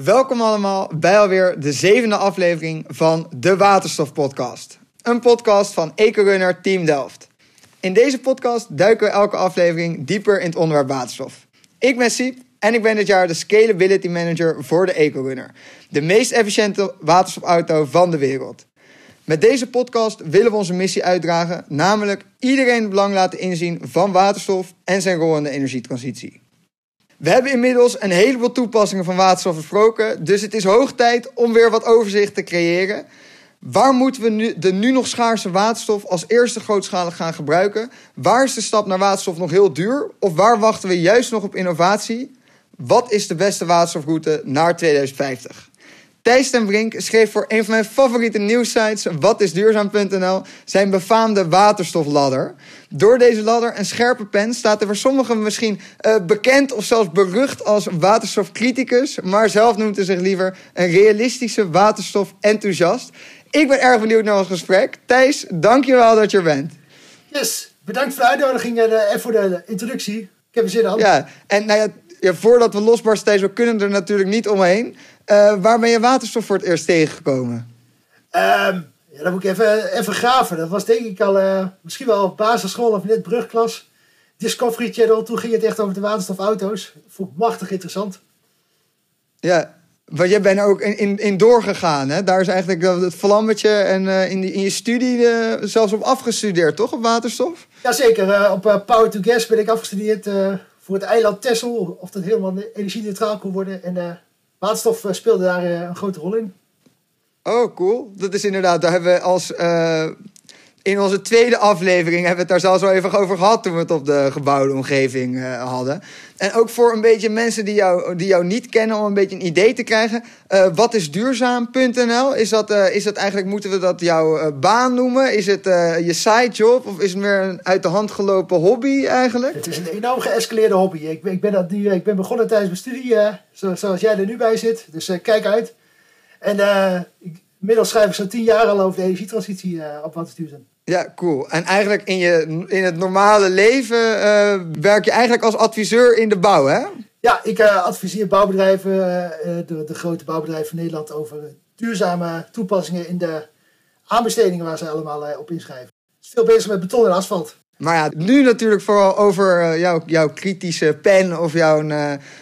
Welkom allemaal bij alweer de zevende aflevering van de Waterstof Podcast. Een podcast van EcoRunner Team Delft. In deze podcast duiken we elke aflevering dieper in het onderwerp waterstof. Ik ben Siep en ik ben dit jaar de Scalability Manager voor de EcoRunner. De meest efficiënte waterstofauto van de wereld. Met deze podcast willen we onze missie uitdragen, namelijk iedereen het belang laten inzien van waterstof en zijn rol in de energietransitie. We hebben inmiddels een heleboel toepassingen van waterstof besproken, dus het is hoog tijd om weer wat overzicht te creëren. Waar moeten we nu, de nu nog schaarse waterstof als eerste grootschalig gaan gebruiken? Waar is de stap naar waterstof nog heel duur? Of waar wachten we juist nog op innovatie? Wat is de beste waterstofroute naar 2050? Thijs ten Brink schreef voor een van mijn favoriete nieuwsites, watisduurzaam.nl, zijn befaamde waterstofladder. Door deze ladder en scherpe pen staat er voor sommigen misschien uh, bekend of zelfs berucht als waterstofcriticus, maar zelf noemt hij zich liever een realistische waterstof-enthousiast. Ik ben erg benieuwd naar ons gesprek. Thijs, dankjewel dat je er bent. Yes, bedankt voor de uitnodiging en voor de introductie. Ik heb er zin aan. Ja, en nou ja, ja, voordat we losbarsten, Thijs, we kunnen er natuurlijk niet omheen. Uh, waar ben je waterstof voor het eerst tegengekomen? Um, ja, dan moet ik even, even graven. Dat was denk ik al uh, misschien wel op basisschool of net brugklas. Discovery Channel, toen ging het echt over de waterstofauto's. Vond ik machtig interessant. Ja, want jij bent er ook in, in, in doorgegaan, hè? Daar is eigenlijk het vlammetje en uh, in, die, in je studie uh, zelfs op afgestudeerd, toch? Op waterstof? Jazeker, uh, op Power to Gas ben ik afgestudeerd voor het eiland Texel. Of dat helemaal energie-neutraal kon worden. En waterstof speelde daar een grote rol in. Oh, cool. Dat is inderdaad, daar hebben we als in onze tweede aflevering hebben we het daar zelfs al even over gehad toen we het op de gebouwde omgeving uh, hadden. En ook voor een beetje mensen die jou, die jou niet kennen, om een beetje een idee te krijgen. Uh, wat is duurzaam.nl? Is, dat, uh, is dat eigenlijk, moeten we dat jouw baan noemen? Is het je sidejob of is het meer een uit de hand gelopen hobby eigenlijk? Het is een enorm geëscaleerde hobby. Ik, ik, ben, dat nu, ik ben begonnen tijdens mijn studie, zoals jij er nu bij zit. Dus kijk uit. En ik, inmiddels schrijf ik zo'n tien jaar al over de energietransitie op wat is duurzaam. Ja, cool. En eigenlijk in, je, in het normale leven uh, werk je eigenlijk als adviseur in de bouw, hè? Ja, ik uh, adviseer bouwbedrijven, uh, de, de, grote bouwbedrijven van Nederland, over duurzame toepassingen in de aanbestedingen waar ze allemaal op inschrijven. Is veel bezig met beton en asfalt. Maar ja, nu natuurlijk vooral over jouw, jouw kritische pen of jouw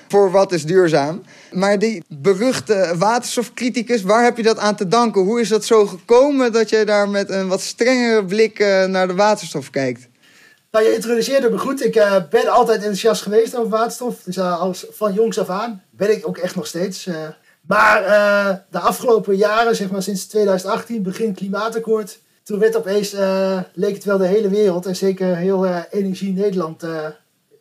voor wat is duurzaam. Maar die beruchte waterstofcriticus, waar heb je dat aan te danken? Hoe is dat zo gekomen dat je daar met een wat strengere blik uh, naar de waterstof kijkt? Nou, je introduceerde me goed. Ik ben altijd enthousiast geweest over waterstof. Dus als, van jongs af aan ben ik ook echt nog steeds. maar de afgelopen jaren, zeg maar sinds 2018, begin klimaatakkoord. Toen werd opeens, leek het wel de hele wereld en zeker heel Energie Nederland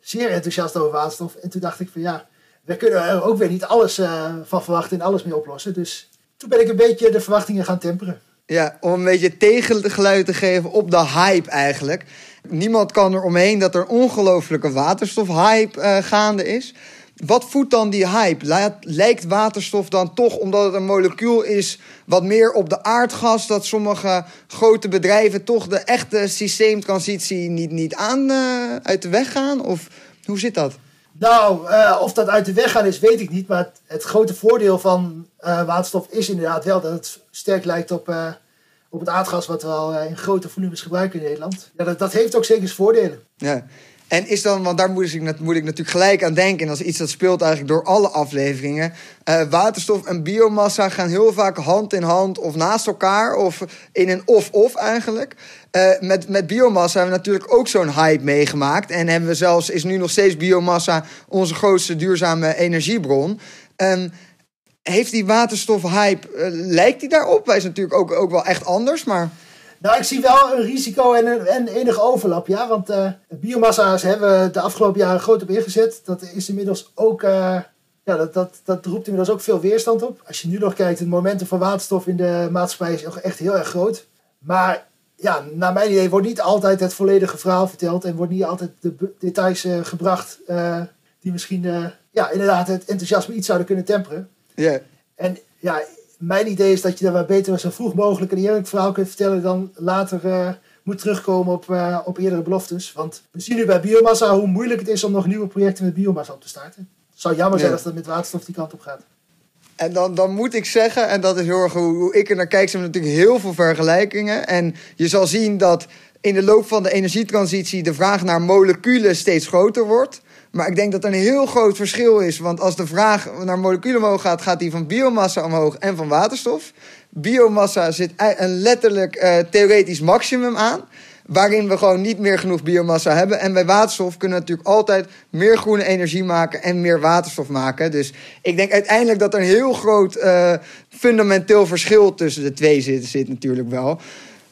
zeer enthousiast over waterstof. En toen dacht ik van ja, we kunnen er ook weer niet alles uh, van verwachten en alles mee oplossen. Dus toen ben ik een beetje de verwachtingen gaan temperen. Ja, om een beetje tegengeluid te geven op de hype eigenlijk. Niemand kan er omheen dat er ongelofelijke waterstofhype uh, gaande is. Wat voedt dan die hype? Lijkt waterstof dan toch, omdat het een molecuul is, wat meer op de aardgas, dat sommige grote bedrijven toch de echte systeemtransitie niet, niet aan uh, uit de weg gaan? Of hoe zit dat? Nou, uh, of dat uit de weg gaan is, weet ik niet. Maar het, het grote voordeel van uh, waterstof is inderdaad wel dat het sterk lijkt op, op het aardgas, wat we al in grote volumes gebruiken in Nederland. Ja, dat, dat heeft ook zeker zijn voordelen. Ja. En is dan, want daar moet ik, natuurlijk gelijk aan denken. En dat is iets dat speelt eigenlijk door alle afleveringen. Uh, waterstof en biomassa gaan heel vaak hand in hand of naast elkaar. Of in een of-of eigenlijk. Uh, met, met biomassa hebben we natuurlijk ook zo'n hype meegemaakt. En hebben we zelfs, is nu nog steeds biomassa onze grootste duurzame energiebron. Um, heeft die waterstofhype, uh, lijkt die daarop? Wij zijn natuurlijk ook, ook wel echt anders, maar... Nou, ik zie wel een risico en, een, en enige overlap, ja. Want uh, biomassa's hebben we de afgelopen jaren groot op ingezet. Dat is inmiddels ook... Uh, ja, dat, dat, dat roept inmiddels ook veel weerstand op. Als je nu nog kijkt, het momentum van waterstof in de maatschappij is echt heel erg groot. Maar ja, naar mijn idee wordt niet altijd het volledige verhaal verteld. En wordt niet altijd de details uh, gebracht die misschien ja, inderdaad het enthousiasme iets zouden kunnen temperen. Ja. En ja, mijn idee is dat je daar beter zo vroeg mogelijk een eerlijk verhaal kunt vertellen dan later uh, moet terugkomen op, uh, op eerdere beloftes. Want we zien nu bij biomassa hoe moeilijk het is om nog nieuwe projecten met biomassa op te starten. Het zou jammer zijn als dat met waterstof die kant op gaat. En dan, dan moet ik zeggen, en dat is heel erg hoe, hoe ik er naar kijk, zijn natuurlijk heel veel vergelijkingen. En je zal zien dat in de loop van de energietransitie de vraag naar moleculen steeds groter wordt. Maar ik denk dat er een heel groot verschil is. Want als de vraag naar moleculen omhoog gaat, gaat die van biomassa omhoog en van waterstof. Biomassa zit een letterlijk uh, theoretisch maximum aan. Waarin we gewoon niet meer genoeg biomassa hebben. En bij waterstof kunnen we natuurlijk altijd meer groene energie maken en meer waterstof maken. Dus ik denk uiteindelijk dat er een heel groot uh, fundamenteel verschil tussen de twee zit natuurlijk wel.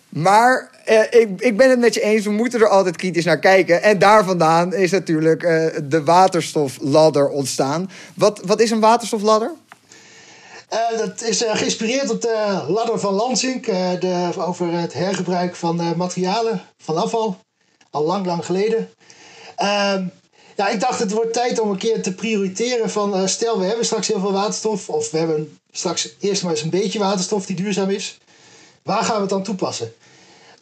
Maar uh, ik, ik ben het met je eens, we moeten er altijd kritisch naar kijken. En daar vandaan is natuurlijk uh, de waterstofladder ontstaan. Wat, wat is een waterstofladder? Uh, dat is geïnspireerd op de ladder van Lansing. de, over het hergebruik van materialen, van afval. Al lang, lang geleden. Ehm, ja, ik dacht het wordt tijd om een keer te prioriteren van... stel, we hebben straks heel veel waterstof. Of we hebben straks eerst maar eens een beetje waterstof die duurzaam is. Waar gaan we het dan toepassen?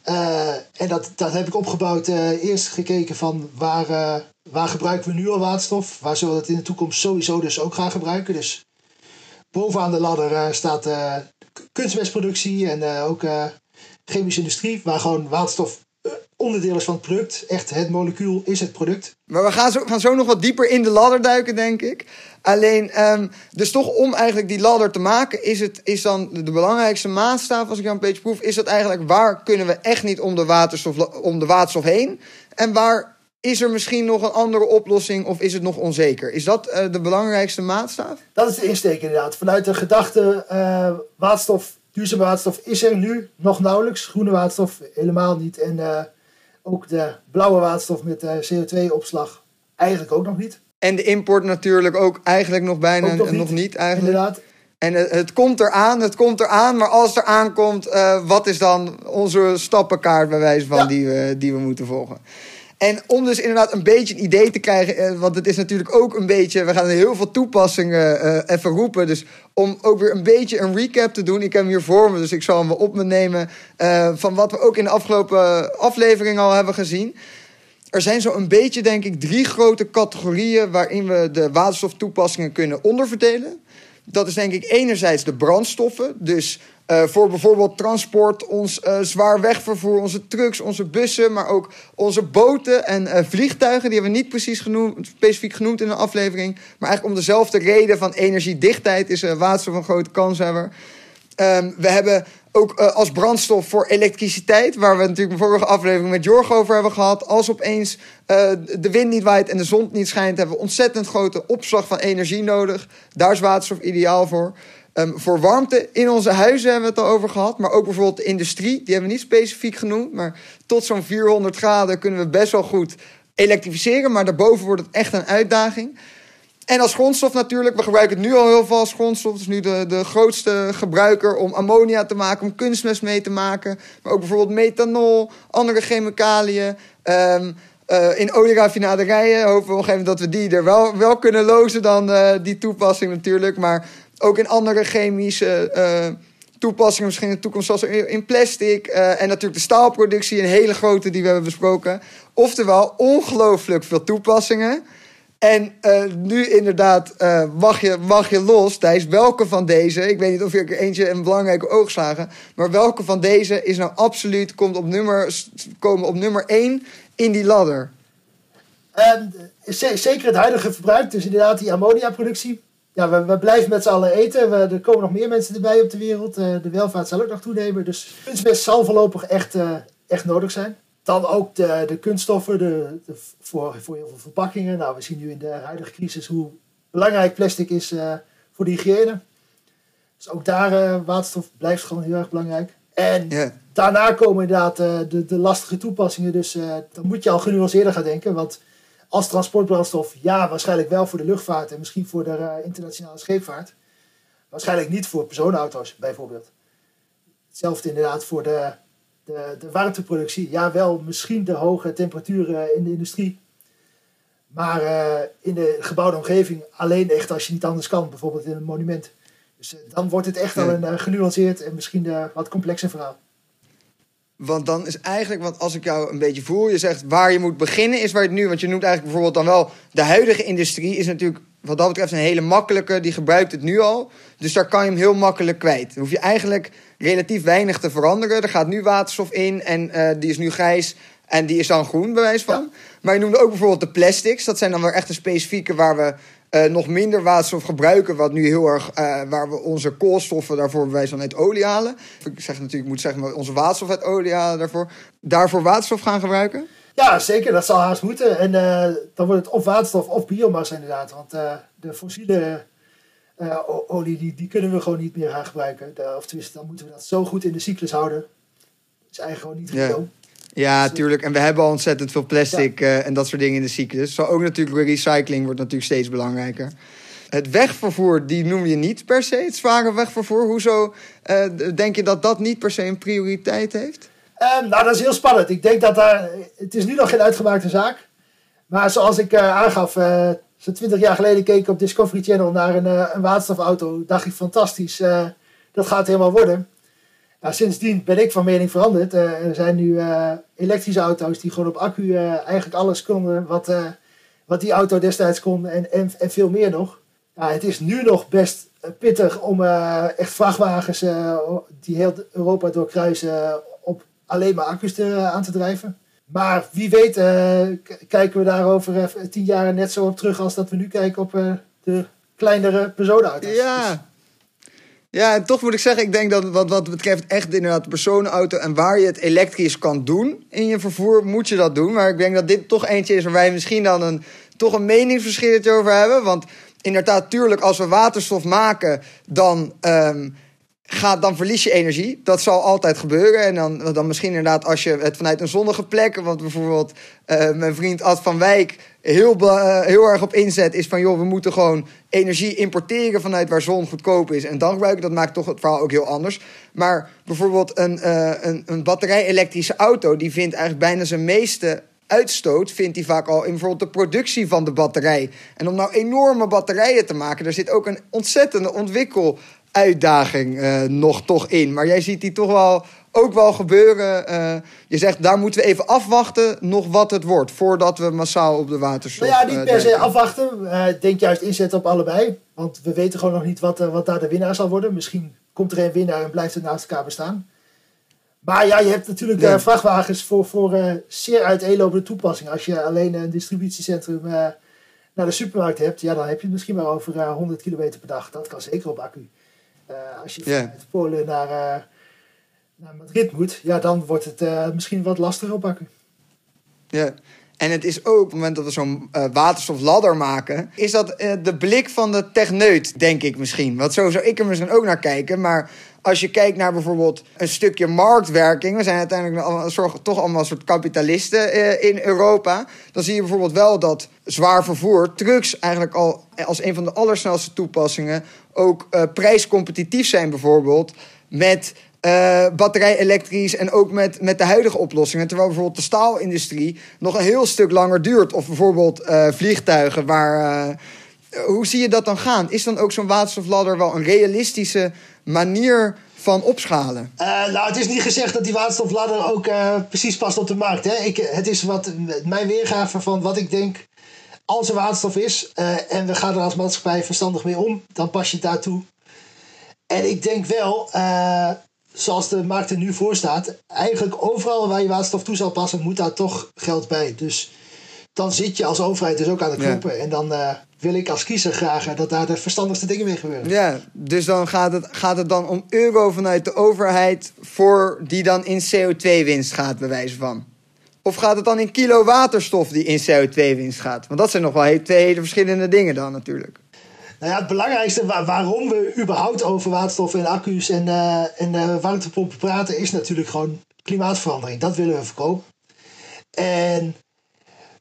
Uh, en dat, dat heb ik opgebouwd. Uh, eerst gekeken van waar, uh, waar gebruiken we nu al waterstof? Waar zullen we dat in de toekomst sowieso dus ook gaan gebruiken? Dus bovenaan de ladder staat kunstmestproductie en ook chemische industrie, waar gewoon waterstof onderdeel is van het product. Echt, het molecuul is het product. Maar we gaan zo, gaan zo nog wat dieper in de ladder duiken, denk ik. Alleen, um, dus toch om eigenlijk die ladder te maken, is, het, is dan de belangrijkste maatstaf, als ik jou een beetje proef, is dat eigenlijk waar kunnen we echt niet om de waterstof, om de waterstof heen? En waar is er misschien nog een andere oplossing of is het nog onzeker? Is dat uh, de belangrijkste maatstaf? Dat is de insteek inderdaad. Vanuit de gedachte, uh, waterstof, duurzame waterstof is er nu nog nauwelijks. Groene waterstof helemaal niet. En uh, ook de blauwe waterstof met CO2-opslag eigenlijk ook nog niet. En de import natuurlijk ook eigenlijk nog bijna nog, nog, niet. eigenlijk. Inderdaad. En het, het, komt eraan, het komt eraan. Maar als het eraan komt, uh, wat is dan onze stappenkaart bij wijze van die, we, die we moeten volgen? En om dus inderdaad een beetje een idee te krijgen, eh, want het is natuurlijk ook een beetje, we gaan heel veel toepassingen uh, even roepen. Dus om ook weer een beetje een recap te doen. Ik heb hem hier voor me, dus ik zal hem op me nemen. Uh, van wat we ook in de afgelopen aflevering al hebben gezien. Er zijn zo een beetje, denk ik, drie grote categorieën waarin we de waterstoftoepassingen kunnen onderverdelen. Dat is denk ik enerzijds de brandstoffen. Dus uh, voor bijvoorbeeld transport, ons uh, zwaar wegvervoer, onze trucks, onze bussen, maar ook onze boten en uh, vliegtuigen. Die hebben we niet precies genoemd, specifiek genoemd in de aflevering. Maar eigenlijk om dezelfde reden van energiedichtheid is waterstof een grote kanshebber. Um, we hebben ook als brandstof voor elektriciteit, waar we natuurlijk de vorige aflevering met Jorg over hebben gehad. Als opeens de wind niet waait en de zon niet schijnt, hebben we ontzettend grote opslag van energie nodig. Daar is waterstof ideaal voor. Um, voor warmte in onze huizen hebben we het al over gehad. Maar ook bijvoorbeeld de industrie, die hebben we niet specifiek genoemd. Maar tot zo'n 400 graden kunnen we best wel goed elektrificeren. Maar daarboven wordt het echt een uitdaging. En als grondstof natuurlijk, we gebruiken het nu al heel veel als grondstof. Het is nu de, de grootste gebruiker om ammonia te maken, om kunstmest mee te maken. Maar ook bijvoorbeeld methanol, andere chemicaliën. Um, uh, in olieraffinaderijen hopen we op een gegeven moment dat we die er wel, wel kunnen lozen dan uh, die toepassing natuurlijk. Maar ook in andere chemische uh, toepassingen, misschien in de toekomst zoals in plastic. en natuurlijk de staalproductie, een hele grote die we hebben besproken. Oftewel, ongelooflijk veel toepassingen. En uh, nu inderdaad uh, mag, je, mag je los, Thijs. Welke van deze, ik weet niet of ik er eentje een belangrijke oog slagen, maar welke van deze is nou absoluut, komt op nummer, komen op nummer 1 in die ladder? Um, zeker het huidige verbruik, dus inderdaad die ammoniaproductie. Ja, we, we blijven met z'n allen eten. We, er komen nog meer mensen erbij op de wereld. Uh, de welvaart zal ook nog toenemen. Dus kunstmest zal voorlopig echt, echt nodig zijn. Dan ook de, de kunststoffen de, de, voor, voor heel veel verpakkingen. Nou, we zien nu in de huidige crisis hoe belangrijk plastic is uh, voor de hygiëne. Dus ook daar waterstof blijft gewoon heel erg belangrijk. En yeah. daarna komen inderdaad de, de lastige toepassingen. Dus dan moet je al genuanceerder gaan denken. Want als transportbrandstof, ja, waarschijnlijk wel voor de luchtvaart en misschien voor de internationale scheepvaart. Waarschijnlijk niet voor personenauto's bijvoorbeeld. Hetzelfde inderdaad voor de de, de warmteproductie, ja wel misschien de hoge temperaturen in de industrie. Maar uh, in de gebouwde omgeving alleen echt als je niet anders kan, bijvoorbeeld in een monument. Dus uh, dan wordt het echt wel een genuanceerd en misschien wat complexer verhaal. Want dan is eigenlijk, want als ik jou een beetje voel, je zegt waar je moet beginnen is waar je het nu, want je noemt eigenlijk bijvoorbeeld dan wel de huidige industrie is natuurlijk wat dat betreft een hele makkelijke. Die gebruikt het nu al. Dus daar kan je hem heel makkelijk kwijt. Dan hoef je eigenlijk relatief weinig te veranderen. Er gaat nu waterstof in en uh, die is nu grijs. En die is dan groen, bij wijze van. Maar je noemde ook bijvoorbeeld de plastics. Dat zijn dan weer echt de specifieke waar we uh, nog minder waterstof gebruiken. Wat nu heel erg, uh, waar we onze koolstoffen daarvoor bij wijze van uit olie halen. Ik zeg natuurlijk, ik moet zeggen, maar onze waterstof uit olie halen daarvoor. Daarvoor waterstof gaan gebruiken? Ja, zeker. Dat zal haast moeten. En uh, dan wordt het of waterstof of biomassa inderdaad. Want de fossiele olie, die, die kunnen we gewoon niet meer gaan gebruiken. De, of tenminste, dan moeten we dat zo goed in de cyclus houden. Dat is eigenlijk gewoon niet goed. Ja, dus, tuurlijk. En we hebben al ontzettend veel plastic ja. en dat soort dingen in de cyclus. Zo ook natuurlijk recycling wordt natuurlijk steeds belangrijker. Het wegvervoer, die noem je niet per se, het zware wegvervoer. Hoezo uh, denk je dat dat niet per se een prioriteit heeft? Um, nou, dat is heel spannend. Ik denk dat daar... Het is nu nog geen uitgemaakte zaak. Maar zoals ik uh, aangaf, uh, zo'n twintig jaar geleden keek ik op Discovery Channel naar een, een waterstofauto. Dacht ik, fantastisch, dat gaat helemaal worden. Nou, sindsdien ben ik van mening veranderd. Uh, er zijn nu uh, elektrische auto's die gewoon op accu uh, eigenlijk alles konden wat, wat die auto destijds kon en, en, en veel meer nog. Ja, het is nu nog best pittig om echt vrachtwagens die heel Europa doorkruisen op alleen maar accu's te, aan te drijven. Maar wie weet kijken we daar over tien jaar net zo op terug als dat we nu kijken op de kleinere personenauto's. Ja, dus ja, en toch moet ik zeggen, ik denk dat wat, wat betreft echt inderdaad de personenauto en waar je het elektrisch kan doen in je vervoer, moet je dat doen. Maar ik denk dat dit toch eentje is waar wij misschien dan een, toch een meningsverschil over hebben. Want inderdaad, tuurlijk, als we waterstof maken, dan, um, gaat, dan verlies je energie. Dat zal altijd gebeuren. En dan, dan misschien inderdaad als je het vanuit een zonnige plek, want bijvoorbeeld uh, mijn vriend Ad van Wijk heel, uh, heel erg op inzet, is van joh, we moeten gewoon energie importeren vanuit waar zon goedkoop is en dan gebruiken. Dat maakt toch het verhaal ook heel anders. Maar bijvoorbeeld een, uh, een, een batterij-elektrische auto, die vindt eigenlijk bijna zijn meeste uitstoot vindt hij vaak al in bijvoorbeeld de productie van de batterij. En om nou enorme batterijen te maken, daar zit ook een ontzettende ontwikkeluitdaging uh, nog toch in. Maar jij ziet die toch wel ook wel gebeuren. Uh, je zegt, daar moeten we even afwachten nog wat het wordt... voordat we massaal op de waterstof... Nou ja, niet per se afwachten. Denk juist inzetten op allebei. Want we weten gewoon nog niet wat, wat daar de winnaar zal worden. Misschien komt er een winnaar en blijft het naast elkaar bestaan. Maar ja, je hebt natuurlijk ja. vrachtwagens voor, voor zeer uiteenlopende toepassingen. Als je alleen een distributiecentrum naar de supermarkt hebt... ja, dan heb je het misschien maar over 100 kilometer per dag. Dat kan zeker op accu. Als je yeah. vanuit Polen naar naar Madrid moet, ja, dan wordt het uh, misschien wat lastiger oppakken. Ja. En het is ook, op het moment dat we zo'n waterstofladder maken, is dat de blik van de techneut, denk ik misschien. Want zo zou ik er misschien ook naar kijken. Maar als je kijkt naar bijvoorbeeld een stukje marktwerking, we zijn uiteindelijk soort, toch allemaal een soort kapitalisten uh, in Europa. Dan zie je bijvoorbeeld wel dat zwaar vervoer, trucks eigenlijk al als een van de allersnelste toepassingen, ook prijscompetitief zijn bijvoorbeeld met uh, batterij elektrisch en ook met, met de huidige oplossingen. Terwijl bijvoorbeeld de staalindustrie nog een heel stuk langer duurt. Of bijvoorbeeld vliegtuigen waar. Hoe zie je dat dan gaan? Is dan ook zo'n waterstofladder wel een realistische manier van opschalen? nou, het is niet gezegd dat die waterstofladder ook precies past op de markt. Hè? Ik, het is wat, mijn weergave van wat ik denk als er waterstof is en we gaan er als maatschappij verstandig mee om, dan pas je daartoe. En ik denk wel, zoals de markt er nu voor staat, eigenlijk overal waar je waterstof toe zal passen, moet daar toch geld bij. Dus dan zit je als overheid dus ook aan de knoppen. Ja. En dan wil ik als kiezer graag dat daar de verstandigste dingen mee gebeuren. Ja, dus dan gaat het, gaat het dan om euro vanuit de overheid voor die dan in CO2-winst gaat, bij wijze van. Of gaat het dan in kilo waterstof die in CO2-winst gaat? Want dat zijn nog wel twee hele verschillende dingen dan natuurlijk. Nou ja, het belangrijkste waarom we überhaupt over waterstof en accu's en, uh, en uh, warmtepompen praten, is natuurlijk gewoon klimaatverandering. Dat willen we voorkomen. En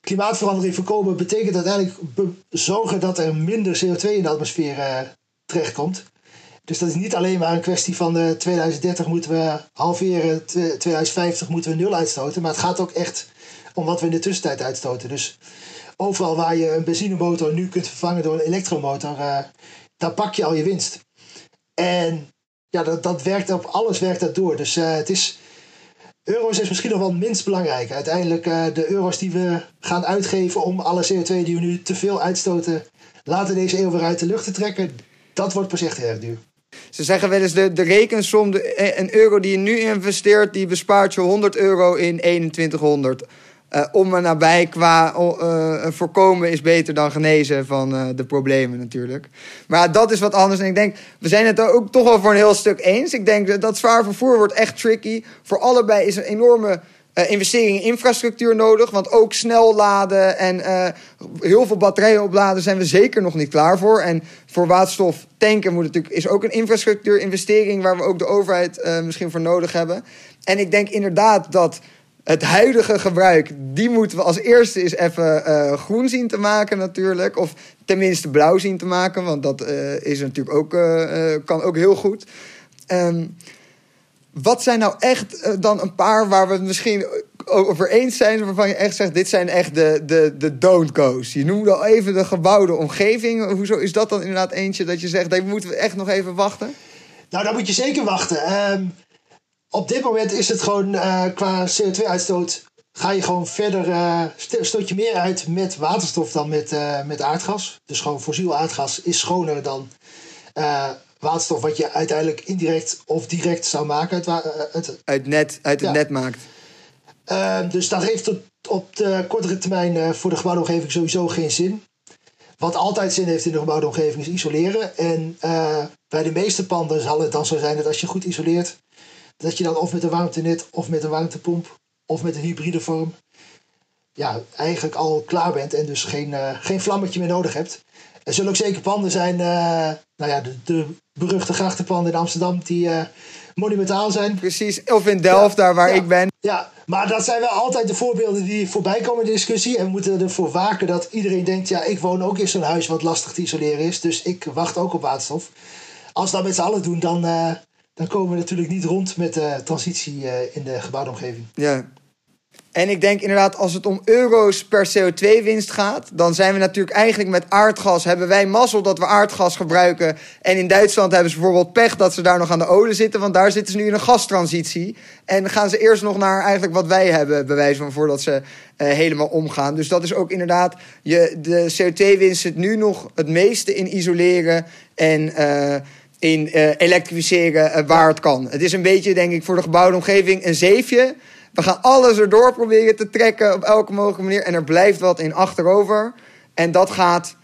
klimaatverandering voorkomen betekent uiteindelijk zorgen dat er minder CO2 in de atmosfeer uh, terechtkomt. Dus dat is niet alleen maar een kwestie van 2030 moeten we halveren, 2050 moeten we nul uitstoten. Maar het gaat ook echt om wat we in de tussentijd uitstoten. Dus overal waar je een benzinemotor nu kunt vervangen door een elektromotor, uh, daar pak je al je winst. En ja, dat, dat werkt op alles werkt dat door. Dus uh, het is. Euro's is misschien nog wel minst belangrijk. Uiteindelijk uh, de euro's die we gaan uitgeven om alle CO2 die we nu te veel uitstoten laten deze eeuw weer uit de lucht te trekken, dat wordt pas echt erg duur. Ze zeggen wel eens de, de rekensom, de, eh, een euro die je nu investeert, die bespaart je 100 euro in 2100. Uh, om en nabij qua uh, voorkomen is beter dan genezen van uh, de problemen natuurlijk. Maar dat is wat anders. En ik denk, we zijn het ook toch wel voor een heel stuk eens. Ik denk dat, dat zwaar vervoer wordt echt tricky. Voor allebei is een enorme investering in infrastructuur nodig. Want ook snel laden en heel veel batterijen opladen zijn we zeker nog niet klaar voor. En voor waterstof tanken moet natuurlijk, is ook een infrastructuurinvestering waar we ook de overheid misschien voor nodig hebben. En ik denk inderdaad dat het huidige gebruik, die moeten we als eerste eens even uh, groen zien te maken natuurlijk. Of tenminste blauw zien te maken, want dat uh, is natuurlijk ook, uh, kan ook heel goed. Um, wat zijn nou echt dan een paar waar we het misschien over eens zijn, waarvan je echt zegt, dit zijn echt de, de, de don't go's. Je noemde al even de gebouwde omgeving. Hoezo is dat dan inderdaad eentje dat je zegt, daar moeten we echt nog even wachten? Nou, dan moet je zeker wachten. Um op dit moment is het gewoon uh, qua CO2-uitstoot. Ga je gewoon verder, uh, stoot je meer uit met waterstof dan met, uh, met aardgas. Dus gewoon fossiel aardgas is schoner dan waterstof, wat je uiteindelijk indirect of direct zou maken. Uit, uit, uit, net, uit het net maakt. dus dat heeft op, op de kortere termijn voor de gebouwde omgeving sowieso geen zin. Wat altijd zin heeft in de gebouwde omgeving is isoleren. En bij de meeste panden zal het dan zo zijn dat als je goed isoleert, dat je dan of met een warmtenet of met een warmtepomp of met een hybride vorm ja, eigenlijk al klaar bent en dus geen, uh, geen vlammetje meer nodig hebt. Er zullen ook zeker panden zijn, uh, nou ja, de, de beruchte grachtenpanden in Amsterdam die uh, monumentaal zijn. Precies, of in Delft, daar waar ik ben. Ja, maar dat zijn wel altijd de voorbeelden die voorbij komen in de discussie. En we moeten ervoor waken dat iedereen denkt, ja, ik woon ook in zo'n huis wat lastig te isoleren is. Dus ik wacht ook op waterstof. Als we dat met z'n allen doen, dan, dan komen we natuurlijk niet rond met de transitie eh, in de gebouwde omgeving. Ja. En ik denk inderdaad, als het om euro's per CO2-winst gaat, dan zijn we natuurlijk eigenlijk met aardgas. Hebben wij mazzel dat we aardgas gebruiken. En in Duitsland hebben ze bijvoorbeeld pech dat ze daar nog aan de olie zitten, want daar zitten ze nu in een gastransitie. En gaan ze eerst nog naar eigenlijk wat wij hebben, bewijs van voordat ze uh, helemaal omgaan. Dus dat is ook inderdaad, je, de CO2-winst zit nu nog het meeste in isoleren en. Uh, in uh, elektrificeren uh, waar het kan. Het is een beetje, denk ik, voor de gebouwde omgeving een zeefje. We gaan alles erdoor proberen te trekken op elke mogelijke manier. En er blijft wat in achterover. En dat gaat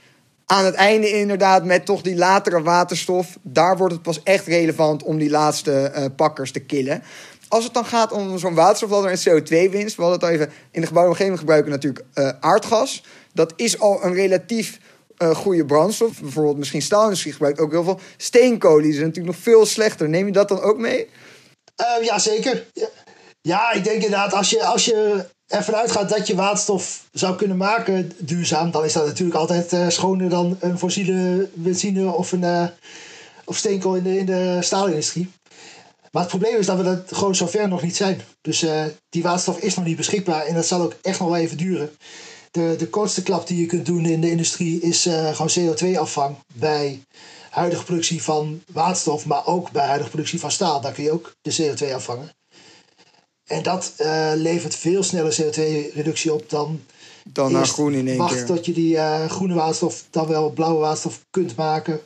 aan het einde inderdaad met toch die latere waterstof. Daar wordt het pas echt relevant om die laatste uh, pakkers te killen. Als het dan gaat om zo'n waterstofladder en CO2-winst. We hadden het al even in de gebouwde omgeving gebruiken natuurlijk aardgas. Dat is al een relatief uh, goede brandstof. Bijvoorbeeld misschien staalindustrie gebruikt ook heel veel steenkolen. Die natuurlijk nog veel slechter. Neem je dat dan ook mee? Uh, ja, zeker. Ja. ik denk inderdaad, als je, als je ervan uitgaat dat je waterstof zou kunnen maken duurzaam, dan is dat natuurlijk altijd uh, schoner dan een fossiele benzine of, een, of steenkool in de, in de staalindustrie. Maar het probleem is dat we dat gewoon zover nog niet zijn. Dus die waterstof is nog niet beschikbaar en dat zal ook echt nog wel even duren de, de kortste klap die je kunt doen in de industrie is uh, gewoon CO2-afvang bij huidige productie van waterstof, maar ook bij huidige productie van staal. Daar kun je ook de CO2 afvangen. En dat uh, levert veel sneller CO2-reductie op dan. Dan naar groen in één wacht keer. tot je die uh, groene waterstof, dan wel blauwe waterstof kunt maken.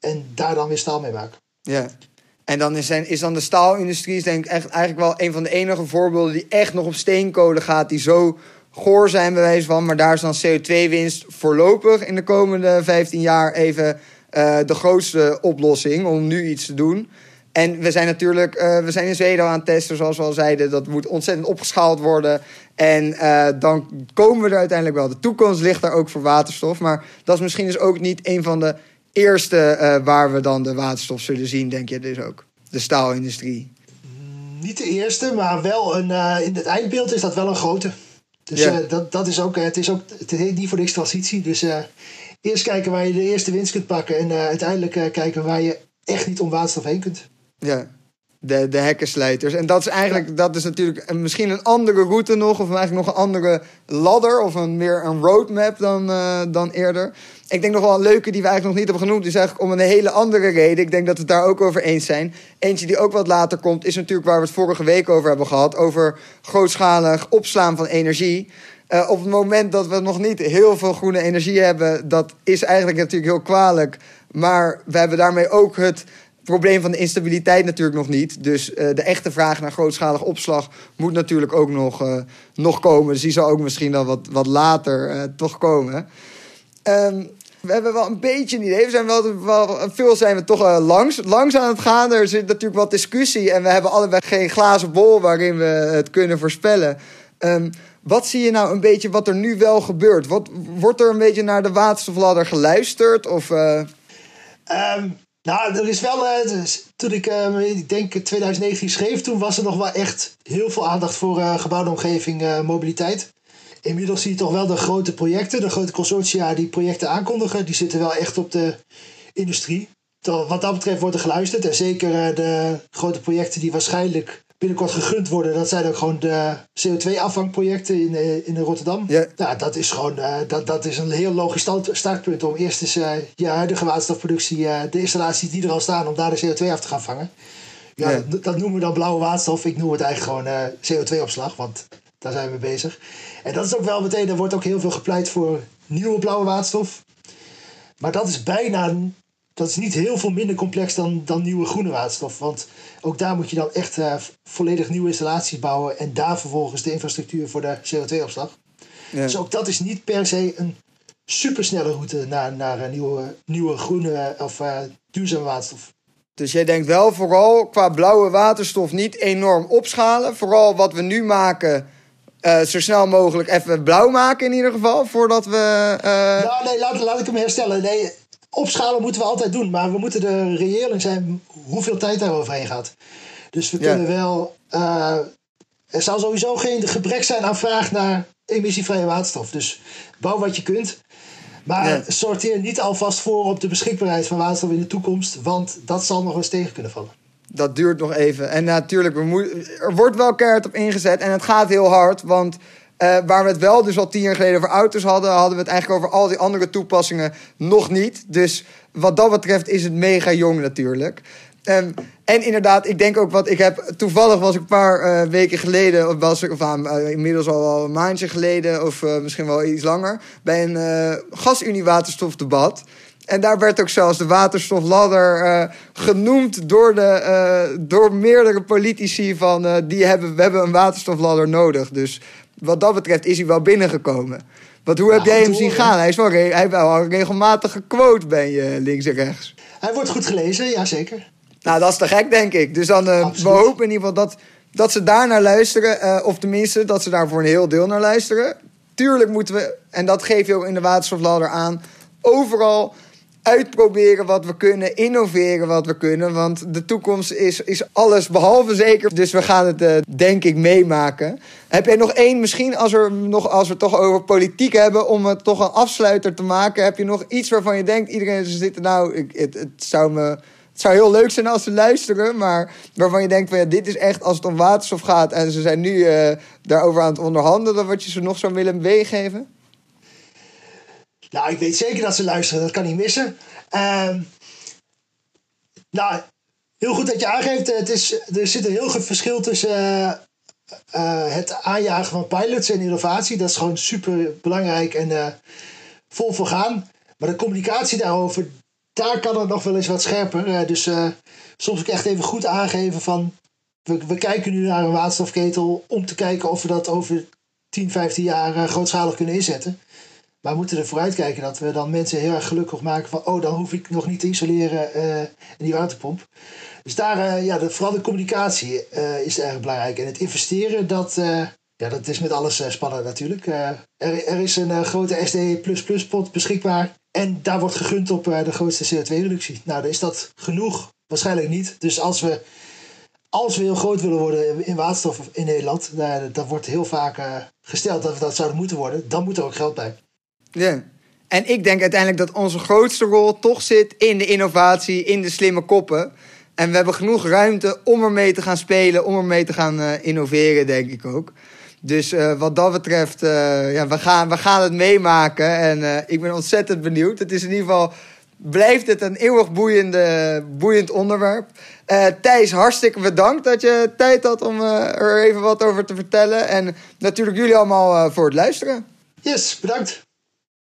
En daar dan weer staal mee maken. Ja. En dan is, is dan de staalindustrie denk ik echt, eigenlijk wel een van de enige voorbeelden die echt nog op steenkolen gaat. Die zo goor zijn bewijs van. Maar daar is dan CO2-winst voorlopig in de komende 15 jaar even uh, de grootste oplossing om nu iets te doen. En we zijn natuurlijk, uh, we zijn in Zweden aan het testen, zoals we al zeiden. Dat moet ontzettend opgeschaald worden. En uh, dan komen we er uiteindelijk wel. De toekomst ligt daar ook voor waterstof. Maar dat is misschien dus ook niet een van de eerste waar we dan de waterstof zullen zien, denk je dus ook. De staalindustrie. Niet de eerste, maar wel een, in het eindbeeld is dat wel een grote. Dus ja. uh, dat, dat is ook, het is ook, het heet niet voor niks transitie. Dus uh, eerst kijken waar je de eerste winst kunt pakken en uiteindelijk kijken waar je echt niet om waterstof heen kunt. Ja, de, de hekkensluiters. En dat is eigenlijk, dat is natuurlijk misschien een andere route nog, of eigenlijk nog een andere ladder, of een, meer een roadmap dan, dan eerder. Ik denk nog wel een leuke die we eigenlijk nog niet hebben genoemd. is eigenlijk om een hele andere reden. Ik denk dat we het daar ook over eens zijn. Eentje die ook wat later komt, is natuurlijk waar we het vorige week over hebben gehad. Over grootschalig opslaan van energie. Uh, op het moment dat we nog niet heel veel groene energie hebben, dat is eigenlijk natuurlijk heel kwalijk. Maar we hebben daarmee ook het probleem van de instabiliteit natuurlijk nog niet. Dus uh, de echte vraag naar grootschalige opslag moet natuurlijk ook nog, uh, nog komen. Dus die zal ook misschien dan wat, wat later toch komen. Um, we hebben wel een beetje een idee. We zijn wel, veel zijn we toch langs, langs aan het gaan. Er zit natuurlijk wat discussie en we hebben allebei geen glazen bol waarin we het kunnen voorspellen. Um, wat zie je nou een beetje wat er nu wel gebeurt? Wordt er een beetje naar de waterstofladder geluisterd? Of, um, nou, er is wel. Uh, toen ik, uh, ik denk 2019 schreef, toen was er nog wel echt heel veel aandacht voor gebouwde omgeving, mobiliteit. Inmiddels zie je toch wel de grote projecten, de grote consortia die projecten aankondigen, die zitten wel echt op de industrie. Wat dat betreft wordt er geluisterd. En zeker de grote projecten die waarschijnlijk binnenkort gegund worden. Dat zijn ook gewoon de CO2-afvangprojecten in, eh, in Rotterdam. Ja. Nou, dat is gewoon uh, dat, dat is een heel logisch startpunt om eerst eens uh, je huidige waterstofproductie, uh, de installaties die er al staan, om daar de CO2 af te gaan vangen. Ja, ja. Dat noemen we dan blauwe waterstof. Ik noem het eigenlijk gewoon CO2-opslag, want daar zijn we bezig. En dat is ook wel meteen, er wordt ook heel veel gepleit voor nieuwe blauwe waterstof. Maar dat is bijna dat is niet heel veel minder complex dan, dan nieuwe groene waterstof. Want ook daar moet je dan echt uh, volledig nieuwe installaties bouwen. En daar vervolgens de infrastructuur voor de CO2-opslag. Ja. Dus ook dat is niet per se een supersnelle route naar, naar een nieuwe, nieuwe groene of uh, duurzame waterstof. Dus jij denkt wel vooral qua blauwe waterstof niet enorm opschalen. Vooral wat we nu maken, uh, zo snel mogelijk even blauw maken in ieder geval. Voordat we. Nou, nee, laat, laat ik hem herstellen. Nee, opschalen moeten we altijd doen, maar we moeten er reëel in zijn hoeveel tijd daar overheen gaat. Dus we kunnen wel. Uh, er zal sowieso geen gebrek zijn aan vraag naar emissievrije waterstof. Dus bouw wat je kunt. Maar sorteer niet alvast voor op de beschikbaarheid van waterstof in de toekomst, want dat zal nog eens tegen kunnen vallen. Dat duurt nog even. En natuurlijk, er wordt wel keihard op ingezet en het gaat heel hard, want uh, waar we het wel dus al tien jaar geleden over auto's hadden, hadden we het eigenlijk over al die andere toepassingen nog niet. Dus wat dat betreft is het mega jong natuurlijk. Um, en inderdaad, ik denk ook wat ik heb. Toevallig was ik een paar uh, weken geleden, was ik, of uh, inmiddels al wel een maandje geleden, of misschien wel iets langer, bij een gasunie-waterstofdebat. En daar werd ook zelfs de waterstofladder genoemd door, de, door meerdere politici van die hebben, we hebben een waterstofladder nodig. Dus wat dat betreft is hij wel binnengekomen. Want hoe heb jij hem zien gaan? Hij is wel, hij heeft wel regelmatig gequote ben je links en rechts. Hij wordt goed gelezen, ja zeker. Nou, dat is te gek, denk ik. Dus dan, we hopen in ieder geval dat, dat ze daar naar luisteren. Of tenminste, dat ze daar voor een heel deel naar luisteren. Tuurlijk moeten we, en dat geef je ook in de waterstofladder aan... overal uitproberen wat we kunnen, innoveren wat we kunnen. Want de toekomst is, is alles behalve zeker. Dus we gaan het, uh, denk ik, meemaken. Heb jij nog één, misschien als, er nog, als we het toch over politiek hebben, om het toch een afsluiter te maken. Heb je nog iets waarvan je denkt, iedereen zit nou, ik, het, zou me. Zou heel leuk zijn als ze luisteren, maar waarvan je denkt van ja, dit is echt als het om waterstof gaat en ze zijn nu uh, daarover aan het onderhandelen, wat je ze nog zou willen meegeven? Nou, ik weet zeker dat ze luisteren, dat kan niet missen. Uh, nou, heel goed dat je aangeeft, het is, er zit een heel groot verschil tussen uh, uh, het aanjagen van pilots en innovatie. Dat is gewoon super belangrijk en uh, vol voor gaan. Maar de communicatie daarover, daar kan het nog wel eens wat scherper. dus soms ook echt even goed aangeven van... We, we kijken nu naar een waterstofketel om te kijken of we dat over 10, 15 jaar grootschalig kunnen inzetten. Maar we moeten ervoor uitkijken dat we dan mensen heel erg gelukkig maken van... oh, dan hoef ik nog niet te isoleren uh, in die waterpomp. Dus daar, uh, ja, de, vooral de communicatie uh, is erg belangrijk. En het investeren, dat, ja, dat is met alles spannend natuurlijk. er, er is een grote SD++-pot beschikbaar. En daar wordt gegund op de grootste CO2-reductie. Nou, is dat genoeg. Waarschijnlijk niet. Dus als we, als we heel groot willen worden in waterstof in Nederland... dat wordt heel vaak gesteld dat we dat zouden moeten worden. Dan moet er ook geld bij. Ja. En ik denk uiteindelijk dat onze grootste rol toch zit in de innovatie, in de slimme koppen. En we hebben genoeg ruimte om ermee te gaan spelen, om ermee te gaan uh, innoveren, denk ik ook. Dus uh, wat dat betreft, uh, ja, we, gaan, we gaan het meemaken. En ik ben ontzettend benieuwd. Het is in ieder geval blijft het een eeuwig boeiende, boeiend onderwerp. Thijs, hartstikke bedankt dat je tijd had om er even wat over te vertellen. En natuurlijk jullie allemaal voor het luisteren. Yes, bedankt.